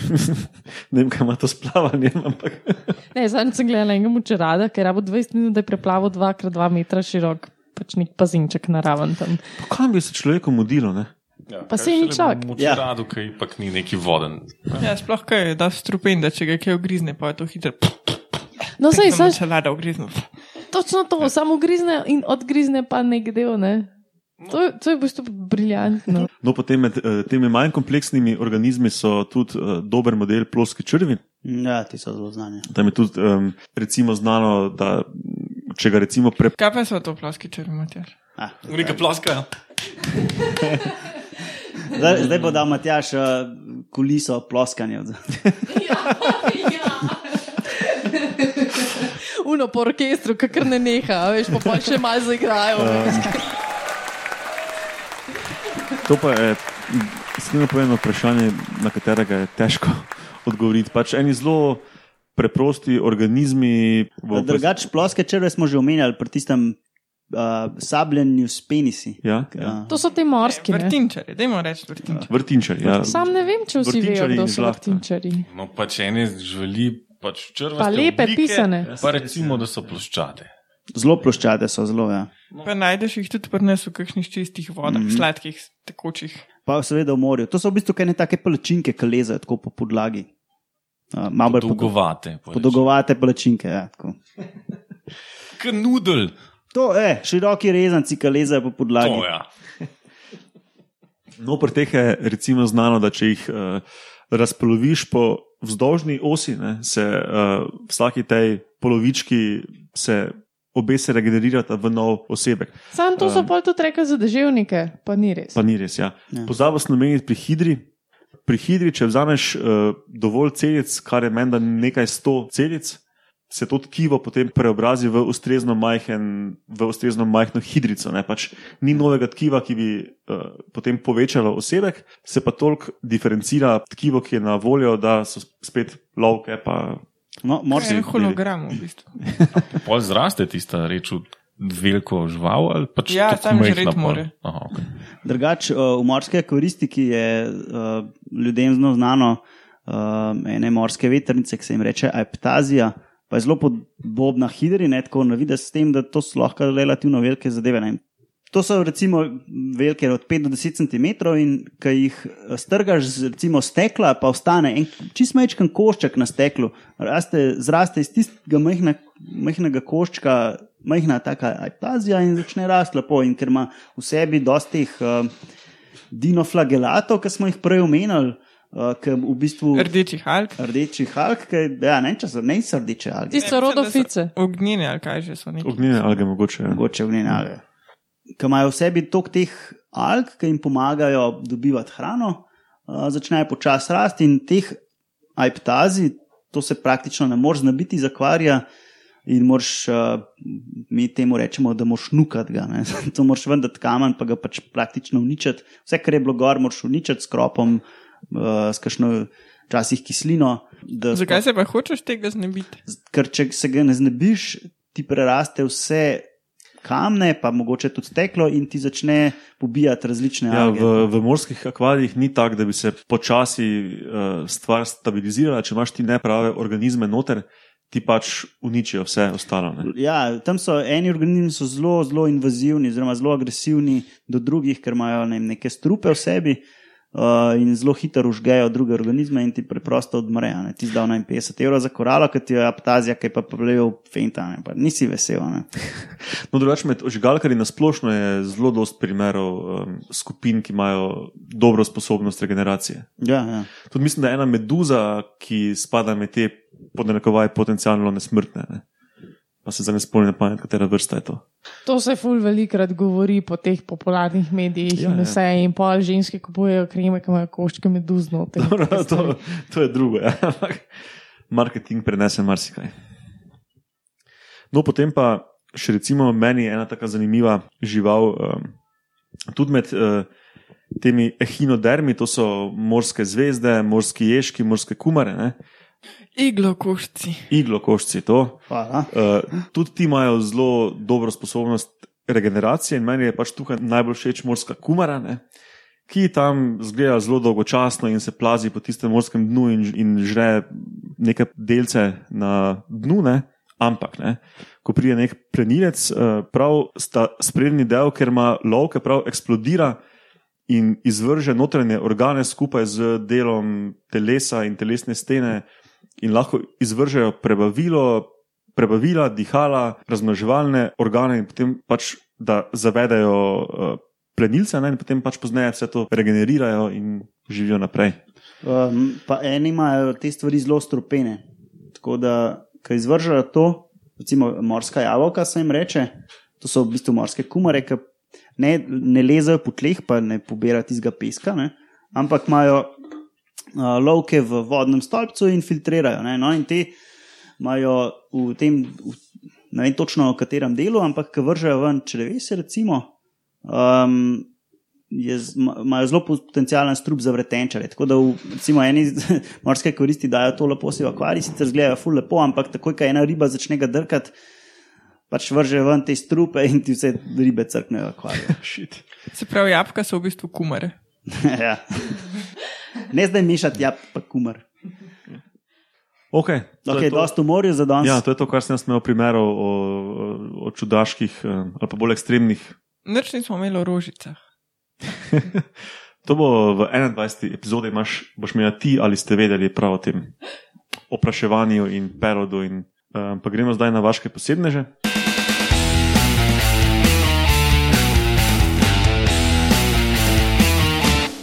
[LAUGHS] ne vem, kaj ima to s plavanjem, ampak [LAUGHS] ne, zadnjič sem gledala enega mučerada, ker rabo 20 minut, da je preplaval 2x2 metra širok, pač nek pazinček naraven tam. kam bi se človeku mudilo? Ne? Ja, Pa saj ni človek. Ja. rado, kaj ipak ni neki voden. Ja, sploh kaj je, da strupen, da če ga kaj ugrizne, pa je to hitro. No, sej, Samo saj, čelada ugrizne. Točno to, samo grizne in odgrizne pa nek del, ne. To, je- to je v bistvu briljantno. No, potem med eh, temi manj kompleksnimi organizmi so tudi eh, dober model ploski črvi. Ja, ti so zelo znani. Tam je tudi um, recimo znano, da če ga recimo pre, Kaj pa so to ploski črvi, Matjaš? Ah, Velika ploska. [LAUGHS] zdaj, zdaj bo dal Matjaš uh, kuliso ploskanja. Uno po orkestru, kakor ne neha, a veš, pa, pa še malo zaigrajo. [LAUGHS] To pa je iskreno povedano vprašanje, na katerega je težko [LAUGHS] odgovoriti. Pač eni zelo preprosti organizmi. v- Drugač, ploske črve smo že omenjali pri tistem uh, sabljenju s penisi. Ja, ja. To so te morski. Ne? Vrtinčari, dajmo reči vrtinčari. Vrtinčari. Ja. Sam ne vem, če vsi vejo, Vrtinčarji kdo so vrtinčari. No, pač ene žveli, pač črvaste. Pa lepe oblike, pisane. Pa recimo, da so ploščate. Zelo ploščate so, zelo. Ja. Pa najdeš jih tudi pri nas v kakšnih čistih vodah, mm -hmm. sladkih, tekočih. Pa seveda v morju. To so v bistvu kaj take palačinke, ki lezajo tako po podlagi. Uh, malo bolj podolgo. Dolgovate. Podolgovate palačinke. Ja, tako. Kot nudel. to je, široki rezanci, ki lezajo po podlagi. To, ja. No, pri teh je recimo znano, da če jih uh, razpoloviš po vzdolžni osi, ne, se uh, vsaki tej polovički se obe se regenerirata v nov osebek. Sam to so pol tudi rekli za deževnike, pa ni res. Pa ni res. Ja. Ja. Pozabil sem omeniti pri hidri. Pri hidri, če vzameš uh, dovolj celic, kar je menda nekaj sto celic, se to tkivo potem preobrazi v ustrezno, majhen, v ustrezno majhno hidrico. Ne? Pač ni novega tkiva, ki bi uh, potem povečalo osebek, se pa toliko diferencira tkivo, ki je na voljo, da so spet lovke. Pa... No, morsi. je en hologram v bistvu. [LAUGHS] Pol zraste tista reč veliko žival ali pač Ja, tako tam žreti pol? more. Aha, okay. Drugač, uh, v morski akvaristiki je uh, ljudem zelo znano uh, ene morske vetrnice, ki se jim reče Aiptazija, pa je zelo podobna hidri, ne tako na vidi, s tem, da to so lahko relativno velike zadeve. Ne. To so recimo velike od 5 do 10 cm in ki jih eh, strgaš z recimo stekla, pa ostane en čist majčken košček na steklu, raste, zraste iz tistega majhna, majhnega koščka, majhna taka aiptazija in začne rasti lepo. In ker ima v sebi dosti teh uh, dinoflagelatov, ki smo jih prej omenjali, uh, v bistvu Rdeči halk. rdeči halk, ki, ja, ne, če so ne so rdeče alge, Tisto rodofice. Ognjene ali kaj že so neki. Ognjene alge mogoče. Ja. mogoče ognjene alge. Ki imajo v sebi toliko teh alg, ki jim pomagajo dobivati hrano, uh, začnejo počasi rasti in teh aiptazij, to se praktično ne moreš znabiti iz akvarija. In moraš, uh, mi temu rečemo, da moraš nukati ga. Ne. [LAUGHS] To moraš vendati kamen, pa ga pač praktično uničiti. Vse, kar je bilo gor, moraš uničiti s kropom, uh, s kakšno včasih kislino. da Zakaj se pa hočeš tega znebiti? ker če se ga ne znebiš, ti preraste vse kamne, pa mogoče tudi steklo in ti začne pobijati različne Ja, alge. v, v morskih akvarijih ni tako, da bi se počasi uh, stvar stabilizirala. Če imaš ti neprave organizme noter, ti pač uničijo vse ostalo. Ne? Ja, tam so eni organizmi so zelo, zelo invazivni, oziroma zelo agresivni do drugih, ker imajo ne neke strupe v sebi uh, in zelo hitro užgejo druge organizme in ti preprosto odmrejo. Ne. Ti zdaj 50 evrov za koralo, ki ti je aptazija, ki pa problema fenta, ne. pa nisi vesel. Ne. [LAUGHS] No, drugače med ožigalkarji na splošno je zelo dost primerov um, skupin, ki imajo dobro sposobnost regeneracije. Ja, ja. Tudi mislim, da je ena meduza, ki spada med te podnarekovaj potencialno nesmrtne. Ne? Pa se zdaj ne spomnim na pamet, katera vrsta je to. To se ful velikrat govori po teh popularnih medijih Ja, ja, in ja. vse. In pol ženske kupujejo kreme, ki imajo koščke meduz noter. Dobro, to, to je drugo. Ja. [LAUGHS] Marketing prenese marsikaj. No, potem pa še recimo meni ena tako zanimiva žival, um, tudi med uh, temi ehinodermi, to so morske zvezde, morski ježki, morske kumare, ne? Iglo košci. iglokošci. To. Hvala. Uh, tudi ti imajo zelo dobro sposobnost regeneracije, in meni je pač tukaj najbolj všeč morska kumara, ne? ki tam zgleda zelo dolgočasno in se plazi po tistem morskem dnu in, in žre neke delce na dnu. Ne? Ampak, ne, ko pride nek plenilec, eh, prav sta sprednji del, ker ima lovke, prav eksplodira in izvrže notranje organe skupaj z delom telesa in telesne stene, in lahko izvržejo prebavilo, prebavila, dihala, razmnoževalne organe, in potem pač da zavedajo uh, plenilce, ne, in potem pač pozneje vse to regenerirajo in živijo naprej. Um, pa eni imajo te stvari zelo stropene. Tako da, ko izvržejo to, recimo morska jabolka, se jim reče, to so v bistvu morske kumare, ki ne, ne lezajo po tleh, pa ne pobirajo tistega peska, ne, ampak imajo lovke v vodnem stolpcu in filtrirajo. Ne, no, in te imajo v tem, v, ne vem točno v katerem delu, ampak ki vržejo ven črevese, recimo. Um, je Imajo zelo potencijalen strup za vretenčare. Tako da, v, recimo, eni [LAUGHS] morske koristi dajo to lepo si v akvarij, sicer zgledajo ful lepo, ampak takoj, ko ena riba začne ga drkati, pač vrže ven te strupe in ti vse ribe crknejo v akvarij. [LAUGHS] Shit. Se pravi, jabka so v bistvu kumare. [LAUGHS] ja. Ne zdaj mešati jab pa kumar. Okay, Ok, je to. dosta v morju za danes. Ja, to je to, kar sem jaz imel primerov o, o čudaških eh, ali pa bolj ekstremnih. Nič nismo imeli o rožicah. [LAUGHS] To bo v 21. epizodi, imaš, boš imel ti ali ste vedeli prav o tem opraševanju in perodu. In, um, pa gremo zdaj na vaše posebneže.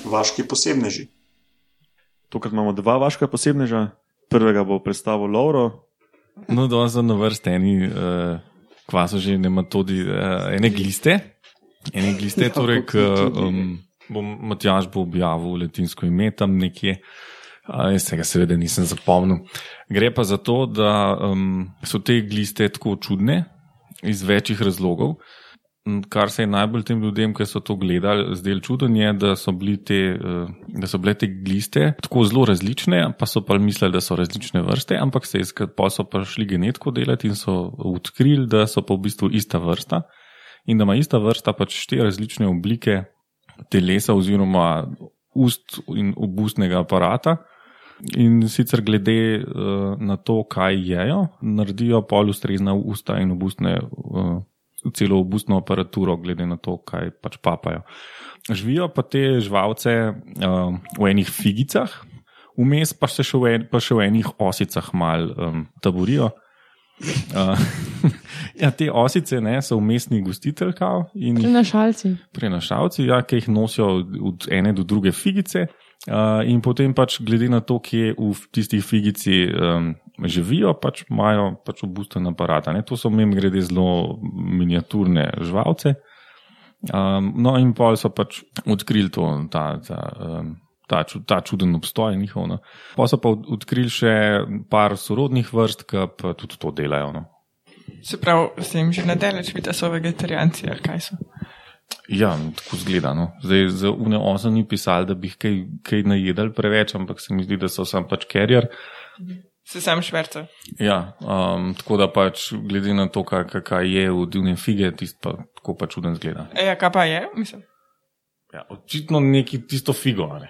Vaški posebneži. Tokrat imamo dva vaška posebneža. Prvega bo predstavil Lauro, No, danes so na vrsti eni, uh, kva so že nematodi, uh, ene gliste. Ene gliste, [LAUGHS] Ja, torej, k, um, bom, Matjaž bo objavil latinsko ime tam nekje. Uh, jaz se ga seveda nisem zapomnil. Gre pa za to, da um, so te gliste tako čudne iz večjih razlogov. M, Kar se je najbolj tem ljudem, ki so to gledali, zdelo čuden, je, da so, te, eh, da so bile te gliste tako zelo različne, pa so pa mislili, da so različne vrste, ampak se je pa so pa šli genetko delati in so odkrili, da so pa v bistvu ista vrsta in da ima ista vrsta pač štiri različne oblike telesa oziroma ust in obustnega aparata. In sicer glede uh, na to, kaj jejo, naredijo pol ustrezna usta in obustne, uh, celo obustno aparaturo, glede na to, kaj pač papajo. Živijo pa te živalce uh, v enih figicah, vmes pa še v, en, pa še v enih osicah mal um, taborijo. Uh, [LAUGHS] ja, te osice ne, so umestni gostitelj kao jih Prinašalci. prenašalci, ja, ki jih nosijo od ene do druge figice. Uh, in potem pač glede na to, kje v tistih figici um, živijo, pač imajo pač obusten aparat. Ne? To so mem grede zelo miniaturne živalce. Um, no, in pol so pač odkrili to, ta, ta, um, ta, ta čuden obstoj njihov. No. Pa so pa od- odkrili še par sorodnih vrst, ki pa tudi to delajo. No. Se pravi, se jim že nadaleč vidi, da so vegetarijanci ali kaj so. Ja, no, tako zgleda. No. Zdaj, za UNE osem ni pisali, da bi jih kaj, kaj najedali preveč, ampak se mi zdi, da so sam pač carrier. Se sam šverca. Ja, um, tako da pač glede na to, kaj, kaj- je v divne fige, tisto pa tako pač čuden zgleda. E, ja, kaj pa je? Mislim. Ja, očitno neki tisto figo. a Ne?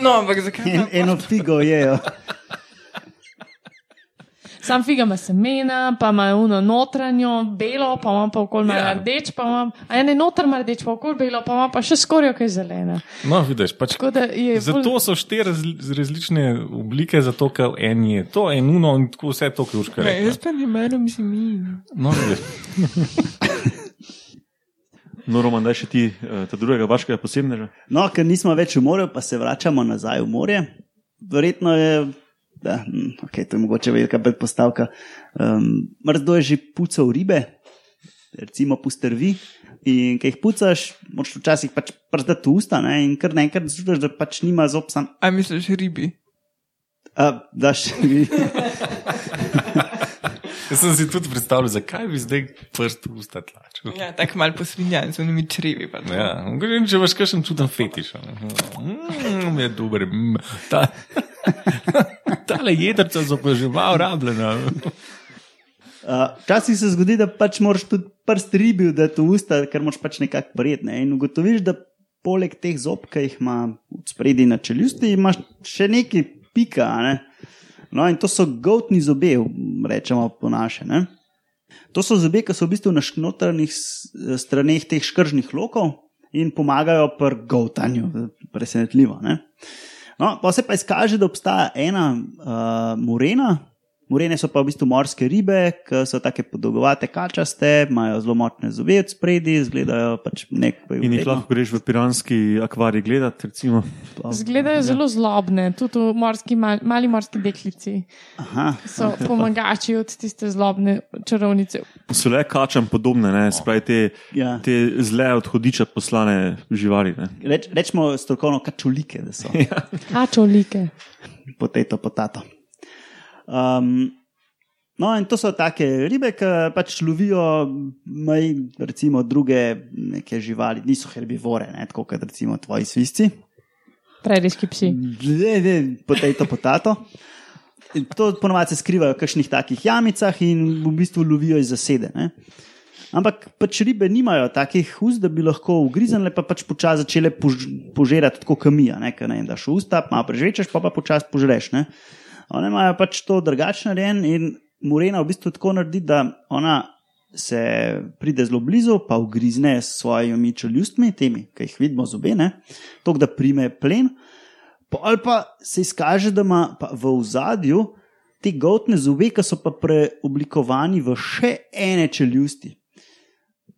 No, ampak zakaj? En, eno figo jejo. Sam figa ima semena, pa ima uno notranjo, belo, pa ima pa okol Ja. ja. rdeč, pa ima, a ne noter ima rdeč, pa okol belo, pa ima pa še skorjo, kaj zelena. No, vidiš, pač. Da je Zato so štiri razli, različne oblike, zato ker en je to, en uno in tako vse to, Ne, je. jaz pa ne maram zimi. No, vidiš. no, Roman, daj še ti, eh, ta drugega vaškega posebneža. No, ker nismo več v morju, pa se vračamo nazaj v morje. Verjetno je, da, hm, okay, to je mogoče velika predpostavka. Um, Mrzdo je že pucal ribe, recimo pustrvi. In ki jih pucaš, moraš včasih pač prstati usta, ne? in kar naenkrat začutiš, da pač nima zob sam. A misliš ribi? A, daš, [LAUGHS] Jaz sem si tudi predstavljal, zakaj bi zdaj prst v usta tlačil. Ja, tako mal posvinjan, z unimi črevi. Pa. Ja, grem, če imaš kakšen čuden fetiš. a ne. Mm, je dober. Mm, ta, [LAUGHS] tale jedrca so pa že malo rabljena. Uh, Včasih se zgodi, da pač moraš tudi prst ribi dati v usta, ker moraš pač nekako prijet. Ne? In ugotoviš, da poleg teh zob, ki jih ima spredi na čeljusti, imaš še neki pika. Ne? No, in to so gotni zobe, rečemo po naše. Ne? To so zobe, ki so v bistvu na notranjih straneh teh škržnih lokov in pomagajo pri govtanju, presenetljivo. Ne? No, pa se pa izkaže, da obstaja ena uh, morena. Morene so pa v bistvu morske ribe, ki so tako podolgovate, kačaste, imajo zelo močne zobe od spredi, izgledajo pač nek. In jih lahko greš v piranski akvarij gledati, recimo. Zgledajo zelo zlobne, tudi v morski, mal, mali morski deklici. Aha, So pomagači od tiste zlobne čarovnice. So le kačam podobne, ne? spravi te, Ja. te zle od hodiča poslane živali. Ne? Reč, rečemo strokovno kačulike, da so [LAUGHS] Kačolike. potato, potato. Um, no, in to so take ribe, ki pač lovijo, maj, recimo, druge neke živali, niso herbivore, ne, tako kot recimo tvoji svisci. Preriški psi. Ne, ne, potato, potato. In To ponovadi se skrivajo v kakšnih takih jamicah in v bistvu lovijo iz zasede. Ne? Ampak pač ribe nimajo takih ust, da bi lahko ugriznile, pa pač počasi začele pož požirati tako kamija. Ne, ne daš v usta, malo prežvečeš, pa pa počasi požreš. Ne? One imajo pač to drugačen narejen in Morena v bistvu tako naredi, da ona se pride zelo blizu, pa ugrizne s svojimi čeljustmi, temi, ki jih vidimo zobene, to, da prime plen. Ali pa se izkaže, da ima pa v ozadju te gotne zobe, ki so pa preoblikovani v še ene čeljusti.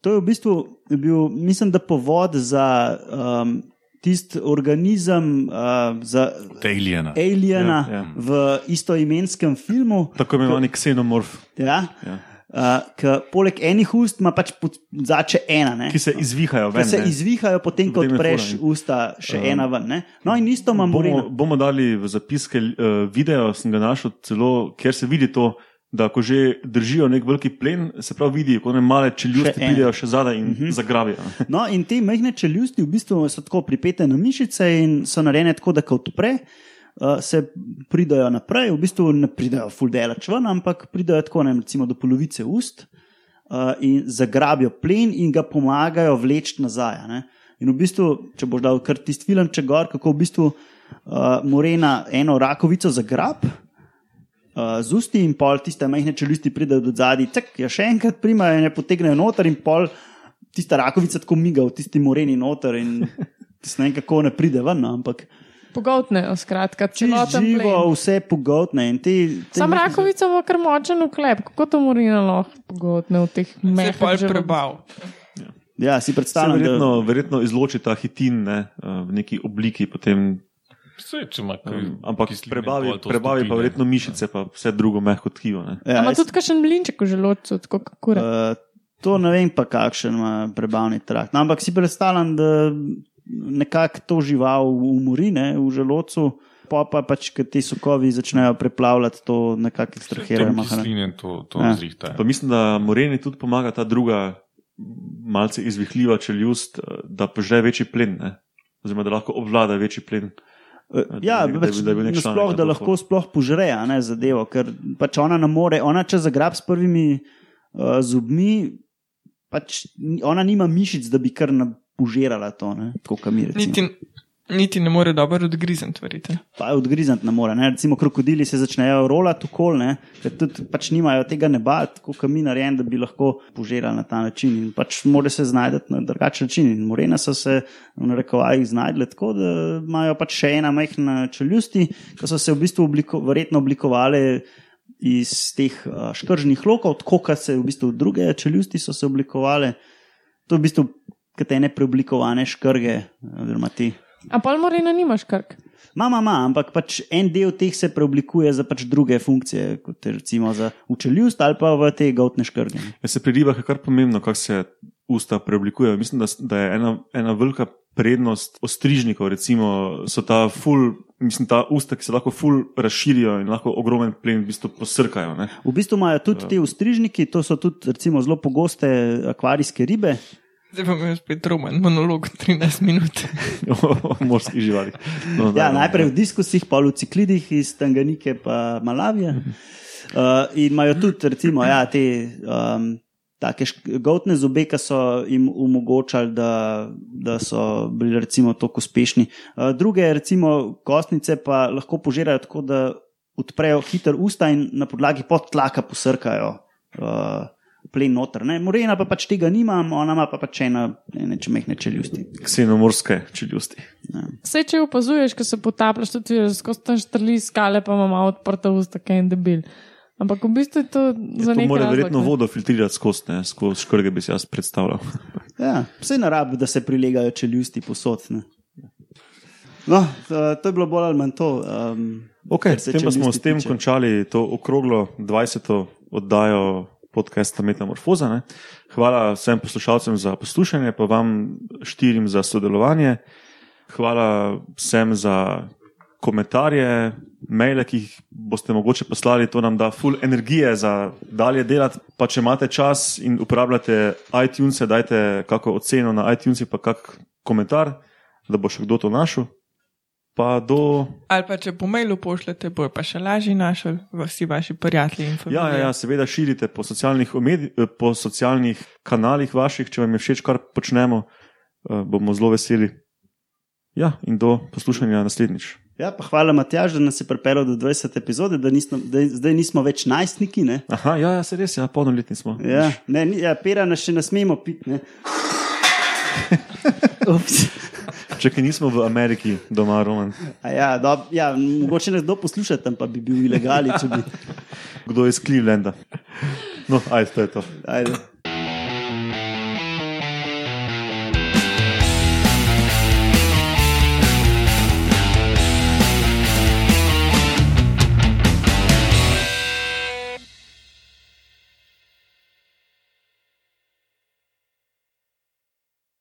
To je v bistvu bil, mislim, da povod za um, tisti organizem, uh, za Aliena. Aliena Ja, ja. v istoimenskem filmu. Tako imenovani ksenomorf, Ja, Ja. Uh, ki poleg enih ust ima pač zače ena. Ne? ki se izvihajo Ki ven. se ne. izvihajo, potem ko Potem je odpreš usta, še um, ena ven. Ne? No, in isto ima Bomo, bomo dali v zapiske uh, video, sem ga našel celo, kjer se vidi to, da ko že držijo nek veliki plen, se pravi vidi, ko ne male čeljusti Še pridejo še zadaj in uh -huh. zagrabijo. No, in te majhne čeljusti v bistvu so tako pripete na mišice in so narejene tako, da ko odpre, uh, se pridajo naprej, v bistvu ne pridajo full delač ven, ampak pridajo tako, ne, recimo do polovice ust uh, in zagrabijo plen in ga pomagajo vleči nazaj. Ne? In v bistvu, če boš dal kar tisti film, če gor, kako v bistvu uh, Morena eno rakovico zagrab. Uh, z usti in pol tiste majhne čeljusti pridejo do zadaj, tak, ja še enkrat primajo in je potegnejo noter, in pol tista rakovica tako miga v tisti moreni noter in [LAUGHS] tisto ne vem, kako ne pride ven, no, ampak Pogotnejo, skratka, čisto celoten živo, plen. vse pogotne. in Te, te Sam rakovica bo kar močen uklep, kako to morina lahko pogotne v teh Se je mehkih pol želodcih. prebal. Ja, si Se predstavljam, verjetno, da verjetno izloči ta hitin ne, uh, v neki obliki, potem, Saj, če ima kaj um, ampak kisline, prebavi, prebavi pa verjetno mišice, pa vse drugo mehko tkivo. Ne. ja, Ima jaz- tudi kakšen mlinček v želodcu, tako kot kura. Uh, to ne vem, pa kakšen ima prebavni trakt. No, ampak si predstavljam, da nekako to žival umori ne, v želodcu, pa pa pač, ker ti sokovi začnejo preplavljati, to nekako maha, ne. kisline to, to Ja. ja. zrihta. Pa mislim, da Moreni tudi pomaga ta druga, malce izvihljiva čeljust, eh, da požre večji plen, ne. oziroma da lahko obvlada večji plen. Ja, da da pač, da da na to lahko sploh požre a ne, zadevo, ker pač ona ne more, ona če zagrab s prvimi uh, zobmi, pač ona nima mišic, da bi kar požirala to, ne, tako kot mi. recimo. Niti, niti ne more dobro odgrizniti, verjete. Odgrizniti ne more. Ne? Recimo krokodili se začnejo rolati okol, ker tudi pač nimajo tega neba, tako kot mi narejen, da bi lahko požirali na ta način. In pač mora se znajti na drugačen način. In morena so se v narekovajih znajdle tako, da imajo pač še ena majhna čeljusti, ki so se v bistvu obliko, verjetno oblikovali iz teh škržnih lokov, tako kot se v bistvu druge čeljusti so se oblikovale. To je v bistvu katene preoblikovane škrge, oziroma ti. A pol morina nimaš krk. Mama, ima, ampak pač en del teh se preoblikuje za pač druge funkcije, kot je recimo za učeljust ali pa v te gotne škrge. Ja, se pri ribah je kar pomembno, kako se usta preoblikujejo. Mislim, da, da je ena, ena velika prednost ostrižnikov, recimo, so ta ful, mislim, ta usta, ki se lahko ful razširijo in lahko ogromen plen v bistvu posrkajo. Ne? V bistvu imajo tudi ti ustrižniki, to so tudi recimo zelo pogoste akvarijske ribe. Zdaj pa imam spet roman, monolog 13 minut. [LAUGHS] o morskih živalih. No, Ja, najprej v diskusih, pa v ciklidih iz Tanganike pa Malavije. Uh, in imajo tudi recimo, ja, te um, take gotne zobe, ki so jim omogočali, da, da so bili recimo tako uspešni. Uh, druge recimo kostnice pa lahko požirajo tako, da odprejo hiter usta in na podlagi podtlaka posrkajo uh, plen noter. Ne? Morena pa pač tega nima, ona ima pa pač ena, ene čemehne čeljusti. Ksenomorske čeljusti. Vse, če opazuješ, ko se potapljaš, tudi skozi tam štrli skale, pa ima odprta usta, kaj je debil. Ampak v bistvu je to Ja, za nekaj. mora razlog, verjetno ne. vodo filtrirati skozi, ne, skozi škrge bi si jaz predstavljal. Ja, vse na rabi, da se prilegajo čeljusti posod. Ne? No, to, to je bilo bolj ali manj to. Um, Okay, s tem pa smo s tem tiče. končali to okroglo 20. oddajo podcasta Metamorfoza. Ne. Hvala vsem poslušalcem za poslušanje, pa vam štirim za sodelovanje. Hvala vsem za komentarje, maile, ki jih boste mogoče poslali, to nam da full energije za dalje delati. Pa če imate čas in uporabljate iTunes, dajte kakšno oceno na iTunes, pa kak komentar, da bo še kdo to našel. Pa do Ali pa če po mailu pošljete, bo pa še lažje našel vsi vaši prijatelji in Ja, familija. ja, ja, seveda širite po socialnih, omedi, eh, po socialnih kanalih vaših, če vam je všeč, kar počnemo, eh, bomo zelo veseli. Ja, in do poslušanja naslednjič. Ja, pa hvala, Matjaž, da nas je pripeljal do 20 epizode, da, nismo, da zdaj nismo več najstniki. Ne? Aha, ja, ja se res, ja, polnoletni smo. Ja, ne, ja, pera nas še ne smemo piti. [LAUGHS] Če kaj nismo v Ameriki doma, Roman. A Ja, dob, ja, mogoče nas kdo posluša tam, pa bi bil ilegali, bi. Kdo je iz Clevelanda? No, ajde, to je to. Ajde.